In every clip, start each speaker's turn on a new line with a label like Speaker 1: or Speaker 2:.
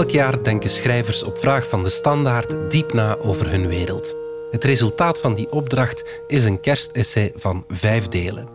Speaker 1: Elk jaar denken schrijvers op vraag van de standaard diep na over hun wereld. Het resultaat van die opdracht is een kerstessay van vijf delen.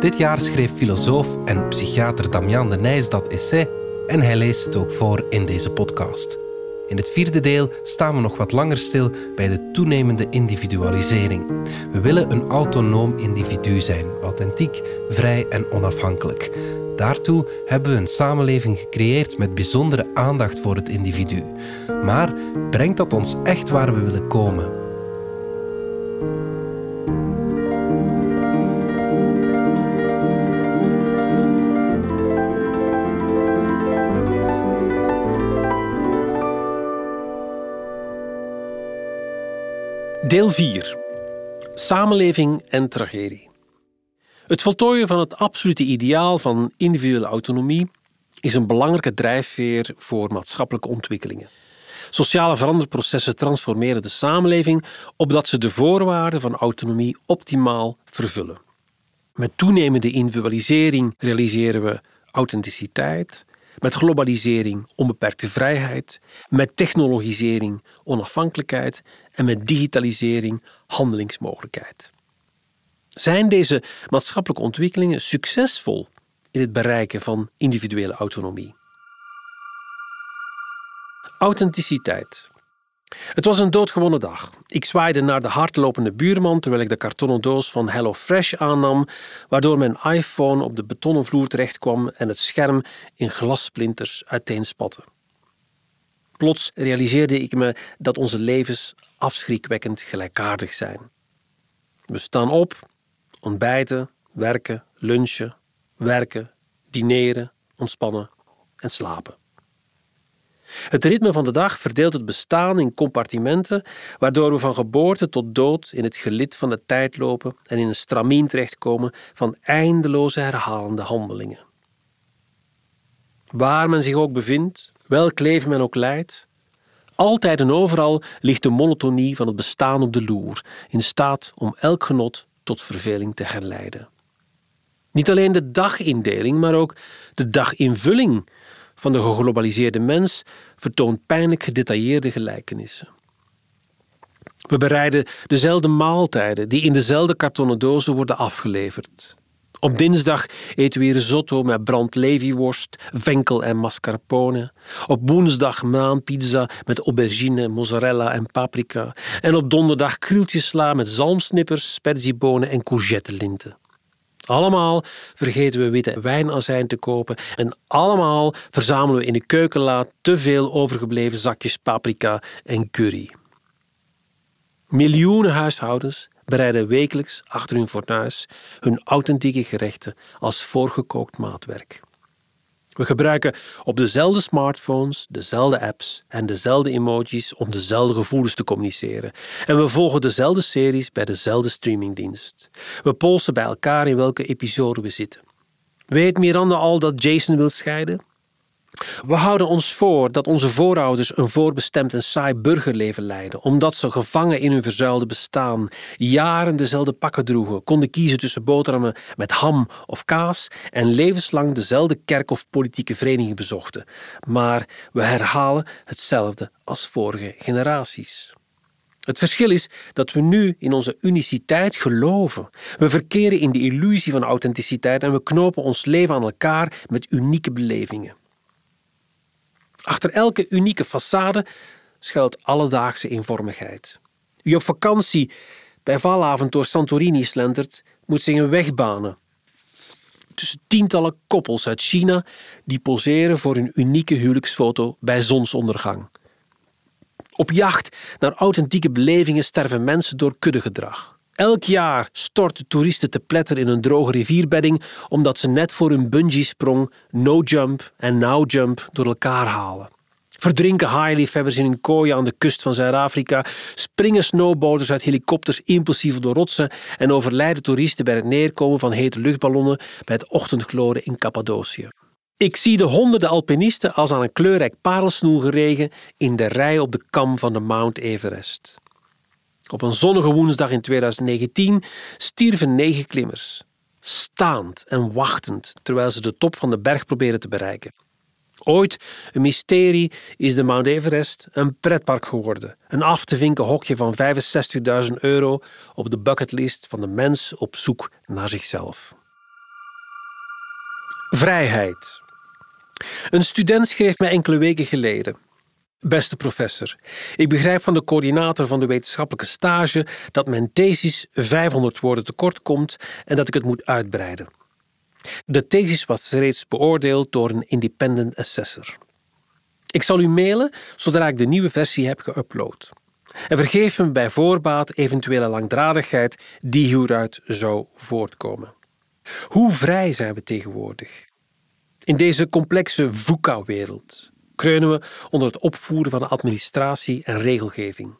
Speaker 1: Dit jaar schreef filosoof en psychiater Damian de Nijs dat essay en hij leest het ook voor in deze podcast. In het vierde deel staan we nog wat langer stil bij de toenemende individualisering. We willen een autonoom individu zijn, authentiek, vrij en onafhankelijk. Daartoe hebben we een samenleving gecreëerd met bijzondere aandacht voor het individu. Maar brengt dat ons echt waar we willen komen?
Speaker 2: Deel 4. Samenleving en tragedie. Het voltooien van het absolute ideaal van individuele autonomie is een belangrijke drijfveer voor maatschappelijke ontwikkelingen. Sociale veranderprocessen transformeren de samenleving opdat ze de voorwaarden van autonomie optimaal vervullen. Met toenemende individualisering realiseren we authenticiteit, met globalisering onbeperkte vrijheid, met technologisering onafhankelijkheid en met digitalisering handelingsmogelijkheid. Zijn deze maatschappelijke ontwikkelingen succesvol in het bereiken van individuele autonomie? Authenticiteit. Het was een doodgewone dag. Ik zwaaide naar de hardlopende buurman terwijl ik de kartonnen doos van HelloFresh aannam, waardoor mijn iPhone op de betonnen vloer terechtkwam en het scherm in glassplinters uiteenspatte. Plots realiseerde ik me dat onze levens afschrikwekkend gelijkaardig zijn. We staan op, ontbijten, werken, lunchen, werken, dineren, ontspannen en slapen. Het ritme van de dag verdeelt het bestaan in compartimenten, waardoor we van geboorte tot dood in het gelid van de tijd lopen en in een stramien terechtkomen van eindeloze herhalende handelingen. Waar men zich ook bevindt, welk leven men ook leidt, altijd en overal ligt de monotonie van het bestaan op de loer, in staat om elk genot tot verveling te herleiden. Niet alleen de dagindeling, maar ook de daginvulling van de geglobaliseerde mens vertoont pijnlijk gedetailleerde gelijkenissen. We bereiden dezelfde maaltijden die in dezelfde kartonnen dozen worden afgeleverd. Op dinsdag eten we risotto met brandleviworst, venkel en mascarpone. Op woensdag maanpizza met aubergine, mozzarella en paprika. En op donderdag krieltjesla met zalmsnippers, sperziebonen en courgettelinten. Allemaal vergeten we witte wijnazijn te kopen en allemaal verzamelen we in de keukenla te veel overgebleven zakjes paprika en curry. Miljoenen huishoudens bereiden wekelijks achter hun fornuis hun authentieke gerechten als voorgekookt maatwerk. We gebruiken op dezelfde smartphones, dezelfde apps en dezelfde emojis om dezelfde gevoelens te communiceren. En we volgen dezelfde series bij dezelfde streamingdienst. We polsen bij elkaar in welke episode we zitten. Weet Miranda al dat Jason wil scheiden? We houden ons voor dat onze voorouders een voorbestemd en saai burgerleven leidden, omdat ze gevangen in hun verzuilde bestaan jaren dezelfde pakken droegen, konden kiezen tussen boterhammen met ham of kaas en levenslang dezelfde kerk of politieke vereniging bezochten. Maar we herhalen hetzelfde als vorige generaties. Het verschil is dat we nu in onze uniciteit geloven. We verkeren in de illusie van authenticiteit en we knopen ons leven aan elkaar met unieke belevingen. Achter elke unieke façade schuilt alledaagse eenvormigheid. Wie op vakantie bij valavond door Santorini slentert, moet zich een weg banen. Tussen tientallen koppels uit China die poseren voor een unieke huwelijksfoto bij zonsondergang. Op jacht naar authentieke belevingen sterven mensen door kuddegedrag. Elk jaar storten toeristen te pletter in een droge rivierbedding omdat ze net voor hun bungee-sprong no-jump en now-jump door elkaar halen. Verdrinken haaienliefhebbers in een kooi aan de kust van Zuid-Afrika, springen snowboarders uit helikopters impulsief door rotsen en overlijden toeristen bij het neerkomen van hete luchtballonnen bij het ochtendgloren in Cappadocië. Ik zie de honderden alpinisten als aan een kleurrijk parelsnoel geregen in de rij op de kam van de Mount Everest. Op een zonnige woensdag in 2019 stierven negen klimmers, staand en wachtend terwijl ze de top van de berg proberen te bereiken. Ooit een mysterie is de Mount Everest een pretpark geworden. Een af te vinken hokje van 65.000 euro op de bucketlist van de mens op zoek naar zichzelf. Vrijheid. Een student schreef mij enkele weken geleden. Beste professor, ik begrijp van de coördinator van de wetenschappelijke stage dat mijn thesis 500 woorden tekort komt en dat ik het moet uitbreiden. De thesis was reeds beoordeeld door een independent assessor. Ik zal u mailen zodra ik de nieuwe versie heb geüpload. En vergeef me bij voorbaat eventuele langdradigheid die hieruit zou voortkomen. Hoe vrij zijn we tegenwoordig? In deze complexe VUCA-wereld kreunen we onder het opvoeren van de administratie en regelgeving.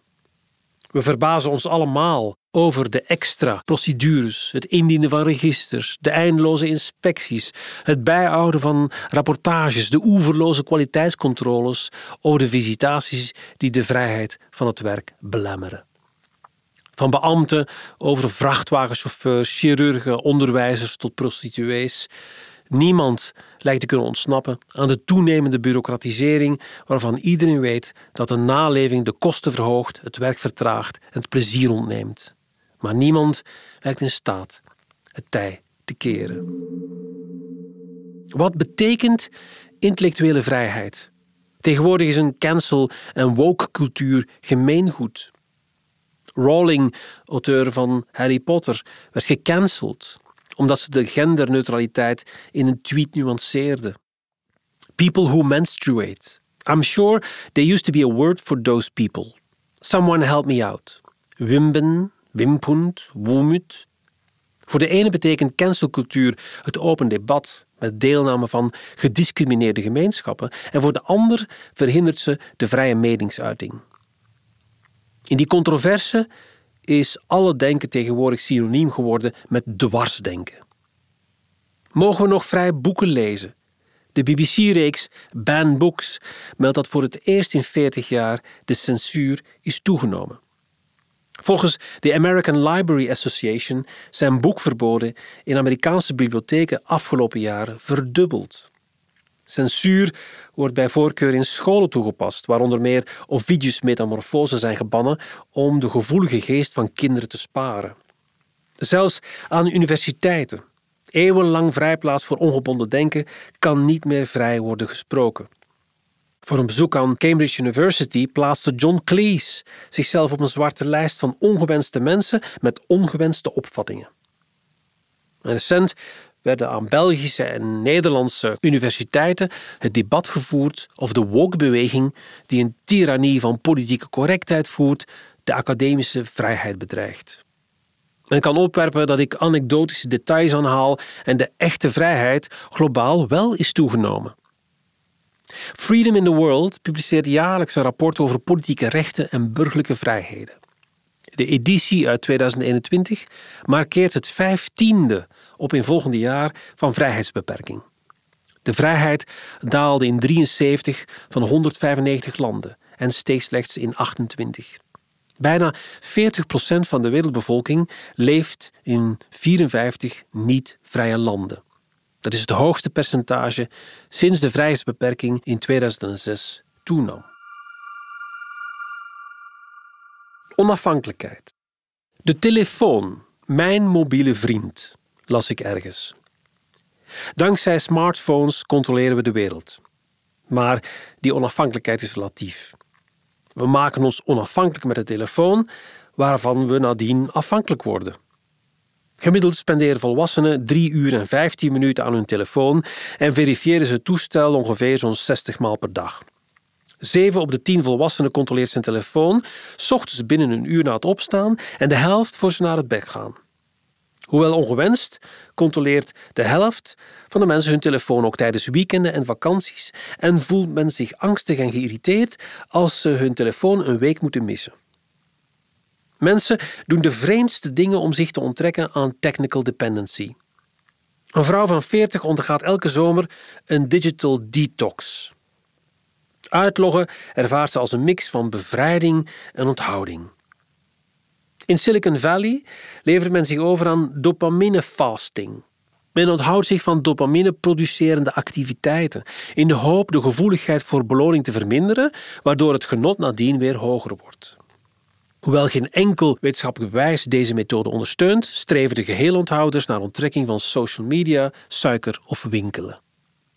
Speaker 2: We verbazen ons allemaal over de extra procedures, het indienen van registers, de eindeloze inspecties, het bijhouden van rapportages, de oeverloze kwaliteitscontroles over de visitaties die de vrijheid van het werk belemmeren. Van beambten over vrachtwagenchauffeurs, chirurgen, onderwijzers tot prostituees. Niemand lijkt te kunnen ontsnappen aan de toenemende bureaucratisering waarvan iedereen weet dat de naleving de kosten verhoogt, het werk vertraagt en het plezier ontneemt. Maar niemand lijkt in staat het tij te keren. Wat betekent intellectuele vrijheid? Tegenwoordig is een cancel- en woke-cultuur gemeengoed. Rowling, auteur van Harry Potter, werd gecanceld omdat ze de genderneutraliteit in een tweet nuanceerde. People who menstruate. I'm sure there used to be a word for those people. Someone help me out. Wimben, wimpund, woemut. Voor de ene betekent cancelcultuur het open debat met deelname van gediscrimineerde gemeenschappen en voor de ander verhindert ze de vrije meningsuiting. In die controverse is alle denken tegenwoordig synoniem geworden met dwarsdenken. Mogen we nog vrij boeken lezen? De BBC-reeks Ban Books meldt dat voor het eerst in 40 jaar de censuur is toegenomen. Volgens de American Library Association zijn boekverboden in Amerikaanse bibliotheken afgelopen jaren verdubbeld. Censuur wordt bij voorkeur in scholen toegepast, waar onder meer Ovidius metamorfose zijn gebannen om de gevoelige geest van kinderen te sparen. Zelfs aan universiteiten, eeuwenlang vrijplaats voor ongebonden denken, kan niet meer vrij worden gesproken. Voor een bezoek aan Cambridge University plaatste John Cleese zichzelf op een zwarte lijst van ongewenste mensen met ongewenste opvattingen. En recent werden aan Belgische en Nederlandse universiteiten het debat gevoerd of de woke-beweging, die een tirannie van politieke correctheid voert, de academische vrijheid bedreigt. Men kan opwerpen dat ik anekdotische details aanhaal en de echte vrijheid globaal wel is toegenomen. Freedom in the World publiceert jaarlijks een rapport over politieke rechten en burgerlijke vrijheden. De editie uit 2021 markeert het vijftiende op in volgende jaar van vrijheidsbeperking. De vrijheid daalde in 73 van 195 landen en steeg slechts in 28. Bijna 40% van de wereldbevolking leeft in 54 niet-vrije landen. Dat is het hoogste percentage sinds de vrijheidsbeperking in 2006 toenam. Onafhankelijkheid. De telefoon, mijn mobiele vriend, las ik ergens. Dankzij smartphones controleren we de wereld. Maar die onafhankelijkheid is relatief. We maken ons onafhankelijk met de telefoon, waarvan we nadien afhankelijk worden. Gemiddeld spenderen volwassenen 3 uur en 15 minuten aan hun telefoon en verifiëren ze het toestel ongeveer zo'n 60 maal per dag. 7 op de 10 volwassenen controleert zijn telefoon, ochtends binnen een uur na het opstaan en de helft voor ze naar het bed gaan. Hoewel ongewenst, controleert de helft van de mensen hun telefoon ook tijdens weekenden en vakanties en voelt men zich angstig en geïrriteerd als ze hun telefoon een week moeten missen. Mensen doen de vreemdste dingen om zich te onttrekken aan technical dependency. Een vrouw van 40 ondergaat elke zomer een digital detox. Uitloggen ervaart ze als een mix van bevrijding en onthouding. In Silicon Valley levert men zich over aan dopamine fasting. Men onthoudt zich van dopamine-producerende activiteiten in de hoop de gevoeligheid voor beloning te verminderen, waardoor het genot nadien weer hoger wordt. Hoewel geen enkel wetenschappelijk bewijs deze methode ondersteunt, streven de geheelonthouders naar onttrekking van social media, suiker of winkelen.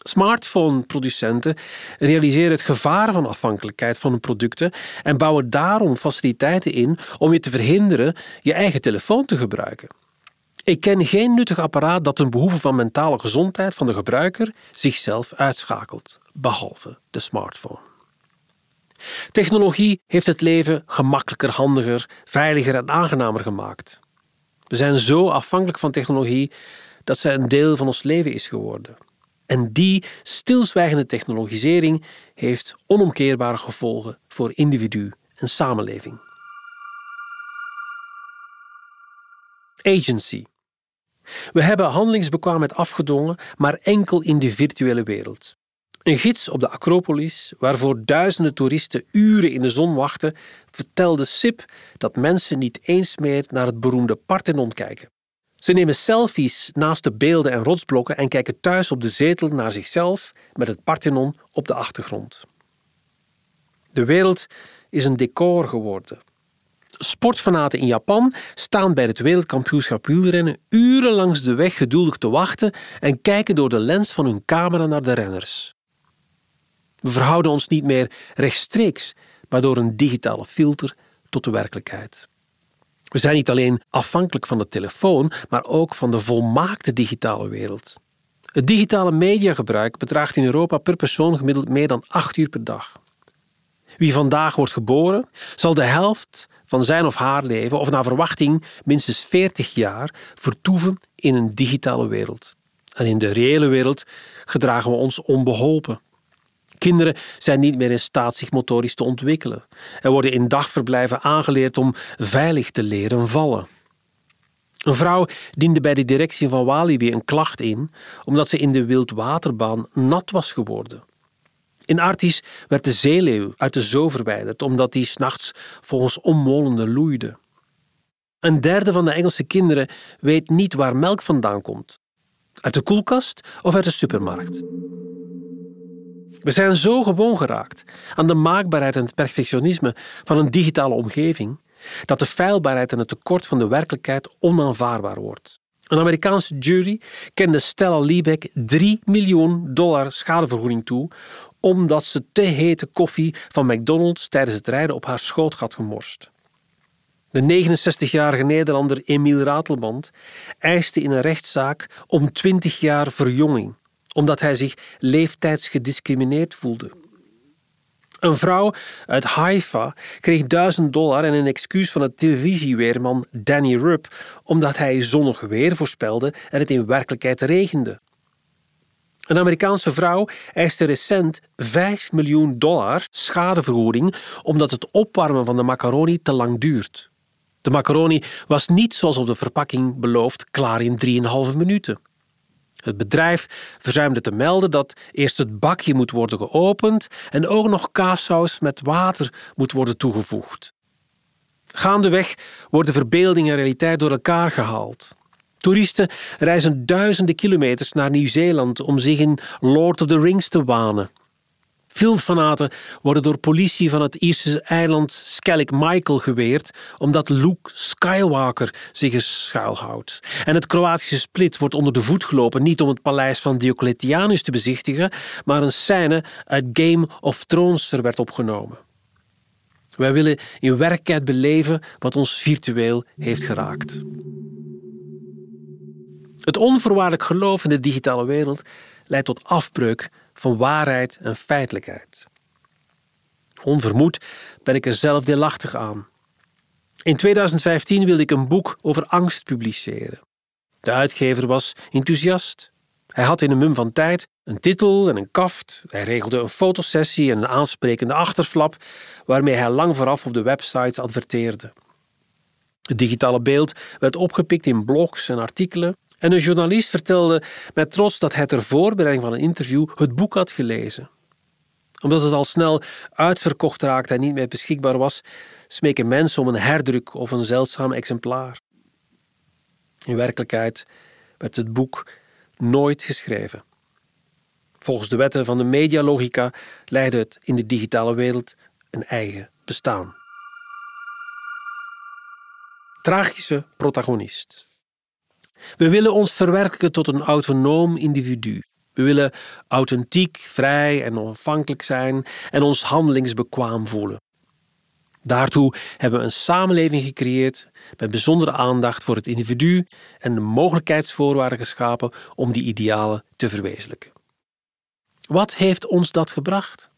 Speaker 2: Smartphone-producenten realiseren het gevaar van afhankelijkheid van hun producten en bouwen daarom faciliteiten in om je te verhinderen je eigen telefoon te gebruiken. Ik ken geen nuttig apparaat dat ten behoeve van mentale gezondheid van de gebruiker zichzelf uitschakelt, behalve de smartphone. Technologie heeft het leven gemakkelijker, handiger, veiliger en aangenamer gemaakt. We zijn zo afhankelijk van technologie dat zij een deel van ons leven is geworden. En die stilzwijgende technologisering heeft onomkeerbare gevolgen voor individu en samenleving. Agency. We hebben handelingsbekwaamheid afgedwongen, maar enkel in de virtuele wereld. Een gids op de Acropolis, waarvoor duizenden toeristen uren in de zon wachten, vertelde Sip dat mensen niet eens meer naar het beroemde Parthenon kijken. Ze nemen selfies naast de beelden en rotsblokken en kijken thuis op de zetel naar zichzelf met het Parthenon op de achtergrond. De wereld is een decor geworden. Sportfanaten in Japan staan bij het wereldkampioenschap wielrennen uren langs de weg geduldig te wachten en kijken door de lens van hun camera naar de renners. We verhouden ons niet meer rechtstreeks, maar door een digitale filter tot de werkelijkheid. We zijn niet alleen afhankelijk van de telefoon, maar ook van de volmaakte digitale wereld. Het digitale mediagebruik bedraagt in Europa per persoon gemiddeld meer dan 8 uur per dag. Wie vandaag wordt geboren, zal de helft van zijn of haar leven, of naar verwachting minstens 40 jaar, vertoeven in een digitale wereld. En in de reële wereld gedragen we ons onbeholpen. Kinderen zijn niet meer in staat zich motorisch te ontwikkelen. Er worden in dagverblijven aangeleerd om veilig te leren vallen. Een vrouw diende bij de directie van Walibi een klacht in omdat ze in de wildwaterbaan nat was geworden. In Artis werd de zeeleeuw uit de zoo verwijderd omdat die s'nachts volgens ommolende loeide. Een derde van de Engelse kinderen weet niet waar melk vandaan komt. Uit de koelkast of uit de supermarkt. We zijn zo gewoon geraakt aan de maakbaarheid en het perfectionisme van een digitale omgeving dat de feilbaarheid en het tekort van de werkelijkheid onaanvaardbaar wordt. Een Amerikaanse jury kende Stella Liebeck 3 miljoen dollar schadevergoeding toe omdat ze te hete koffie van McDonald's tijdens het rijden op haar schoot had gemorst. De 69-jarige Nederlander Emiel Ratelband eiste in een rechtszaak om 20 jaar verjonging omdat hij zich leeftijdsgediscrimineerd voelde. Een vrouw uit Haifa kreeg 1000 dollar en een excuus van de televisieweerman Danny Rupp omdat hij zonnig weer voorspelde en het in werkelijkheid regende. Een Amerikaanse vrouw eiste recent 5 miljoen dollar schadevergoeding omdat het opwarmen van de macaroni te lang duurt. De macaroni was niet zoals op de verpakking beloofd klaar in 3,5 minuten. Het bedrijf verzuimde te melden dat eerst het bakje moet worden geopend en ook nog kaassaus met water moet worden toegevoegd. Gaandeweg worden verbeelding en realiteit door elkaar gehaald. Toeristen reizen duizenden kilometers naar Nieuw-Zeeland om zich in Lord of the Rings te wanen. Filmfanaten worden door politie van het Ierse eiland Skellig Michael geweerd omdat Luke Skywalker zich schuilhoudt. En het Kroatische Split wordt onder de voet gelopen niet om het paleis van Diocletianus te bezichtigen, maar een scène uit Game of Thrones er werd opgenomen. Wij willen in werkelijkheid beleven wat ons virtueel heeft geraakt. Het onvoorwaardelijk geloof in de digitale wereld leidt tot afbreuk van waarheid en feitelijkheid. Onvermoed ben ik er zelf deelachtig aan. In 2015 wilde ik een boek over angst publiceren. De uitgever was enthousiast. Hij had in een mum van tijd een titel en een kaft. Hij regelde een fotosessie en een aansprekende achterflap waarmee hij lang vooraf op de websites adverteerde. Het digitale beeld werd opgepikt in blogs en artikelen en een journalist vertelde met trots dat hij ter voorbereiding van een interview het boek had gelezen. Omdat het al snel uitverkocht raakte en niet meer beschikbaar was, smeken mensen om een herdruk of een zeldzaam exemplaar. In werkelijkheid werd het boek nooit geschreven. Volgens de wetten van de medialogica leidde het in de digitale wereld een eigen bestaan. Tragische protagonist. We willen ons verwerken tot een autonoom individu. We willen authentiek, vrij en onafhankelijk zijn en ons handelingsbekwaam voelen. Daartoe hebben we een samenleving gecreëerd met bijzondere aandacht voor het individu en de mogelijkheidsvoorwaarden geschapen om die idealen te verwezenlijken. Wat heeft ons dat gebracht?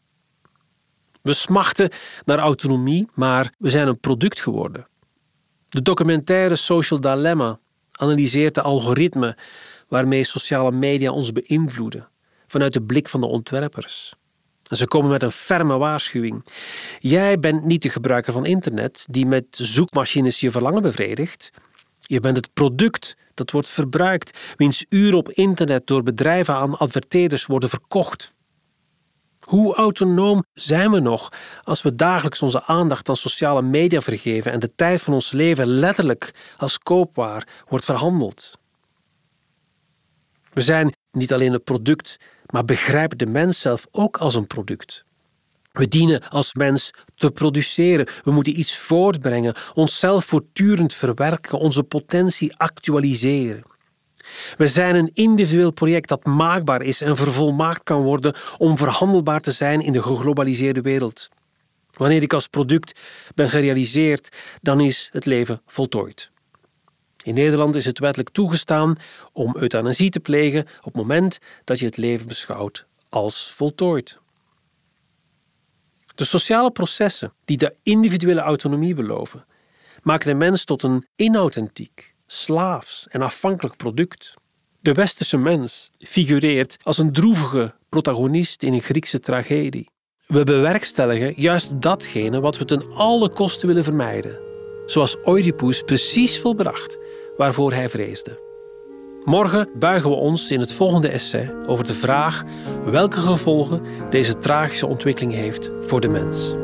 Speaker 2: We smachten naar autonomie, maar we zijn een product geworden. De documentaire Social Dilemma analyseert de algoritmen waarmee sociale media ons beïnvloeden vanuit de blik van de ontwerpers. En ze komen met een ferme waarschuwing. Jij bent niet de gebruiker van internet die met zoekmachines je verlangen bevredigt. Je bent het product dat wordt verbruikt, wiens uren op internet door bedrijven aan adverteerders worden verkocht. Hoe autonoom zijn we nog als we dagelijks onze aandacht aan sociale media vergeven en de tijd van ons leven letterlijk als koopwaar wordt verhandeld? We zijn niet alleen een product, maar begrijpen de mens zelf ook als een product. We dienen als mens te produceren. We moeten iets voortbrengen, onszelf voortdurend verwerken, onze potentie actualiseren. We zijn een individueel project dat maakbaar is en vervolmaakt kan worden om verhandelbaar te zijn in de geglobaliseerde wereld. Wanneer ik als product ben gerealiseerd, dan is het leven voltooid. In Nederland is het wettelijk toegestaan om euthanasie te plegen op het moment dat je het leven beschouwt als voltooid. De sociale processen die de individuele autonomie beloven, maken de mens tot een inauthentiek, slaafs en afhankelijk product. De westerse mens figureert als een droevige protagonist in een Griekse tragedie. We bewerkstelligen juist datgene wat we ten alle kosten willen vermijden, zoals Oedipus precies volbracht waarvoor hij vreesde. Morgen buigen we ons in het volgende essay over de vraag welke gevolgen deze tragische ontwikkeling heeft voor de mens.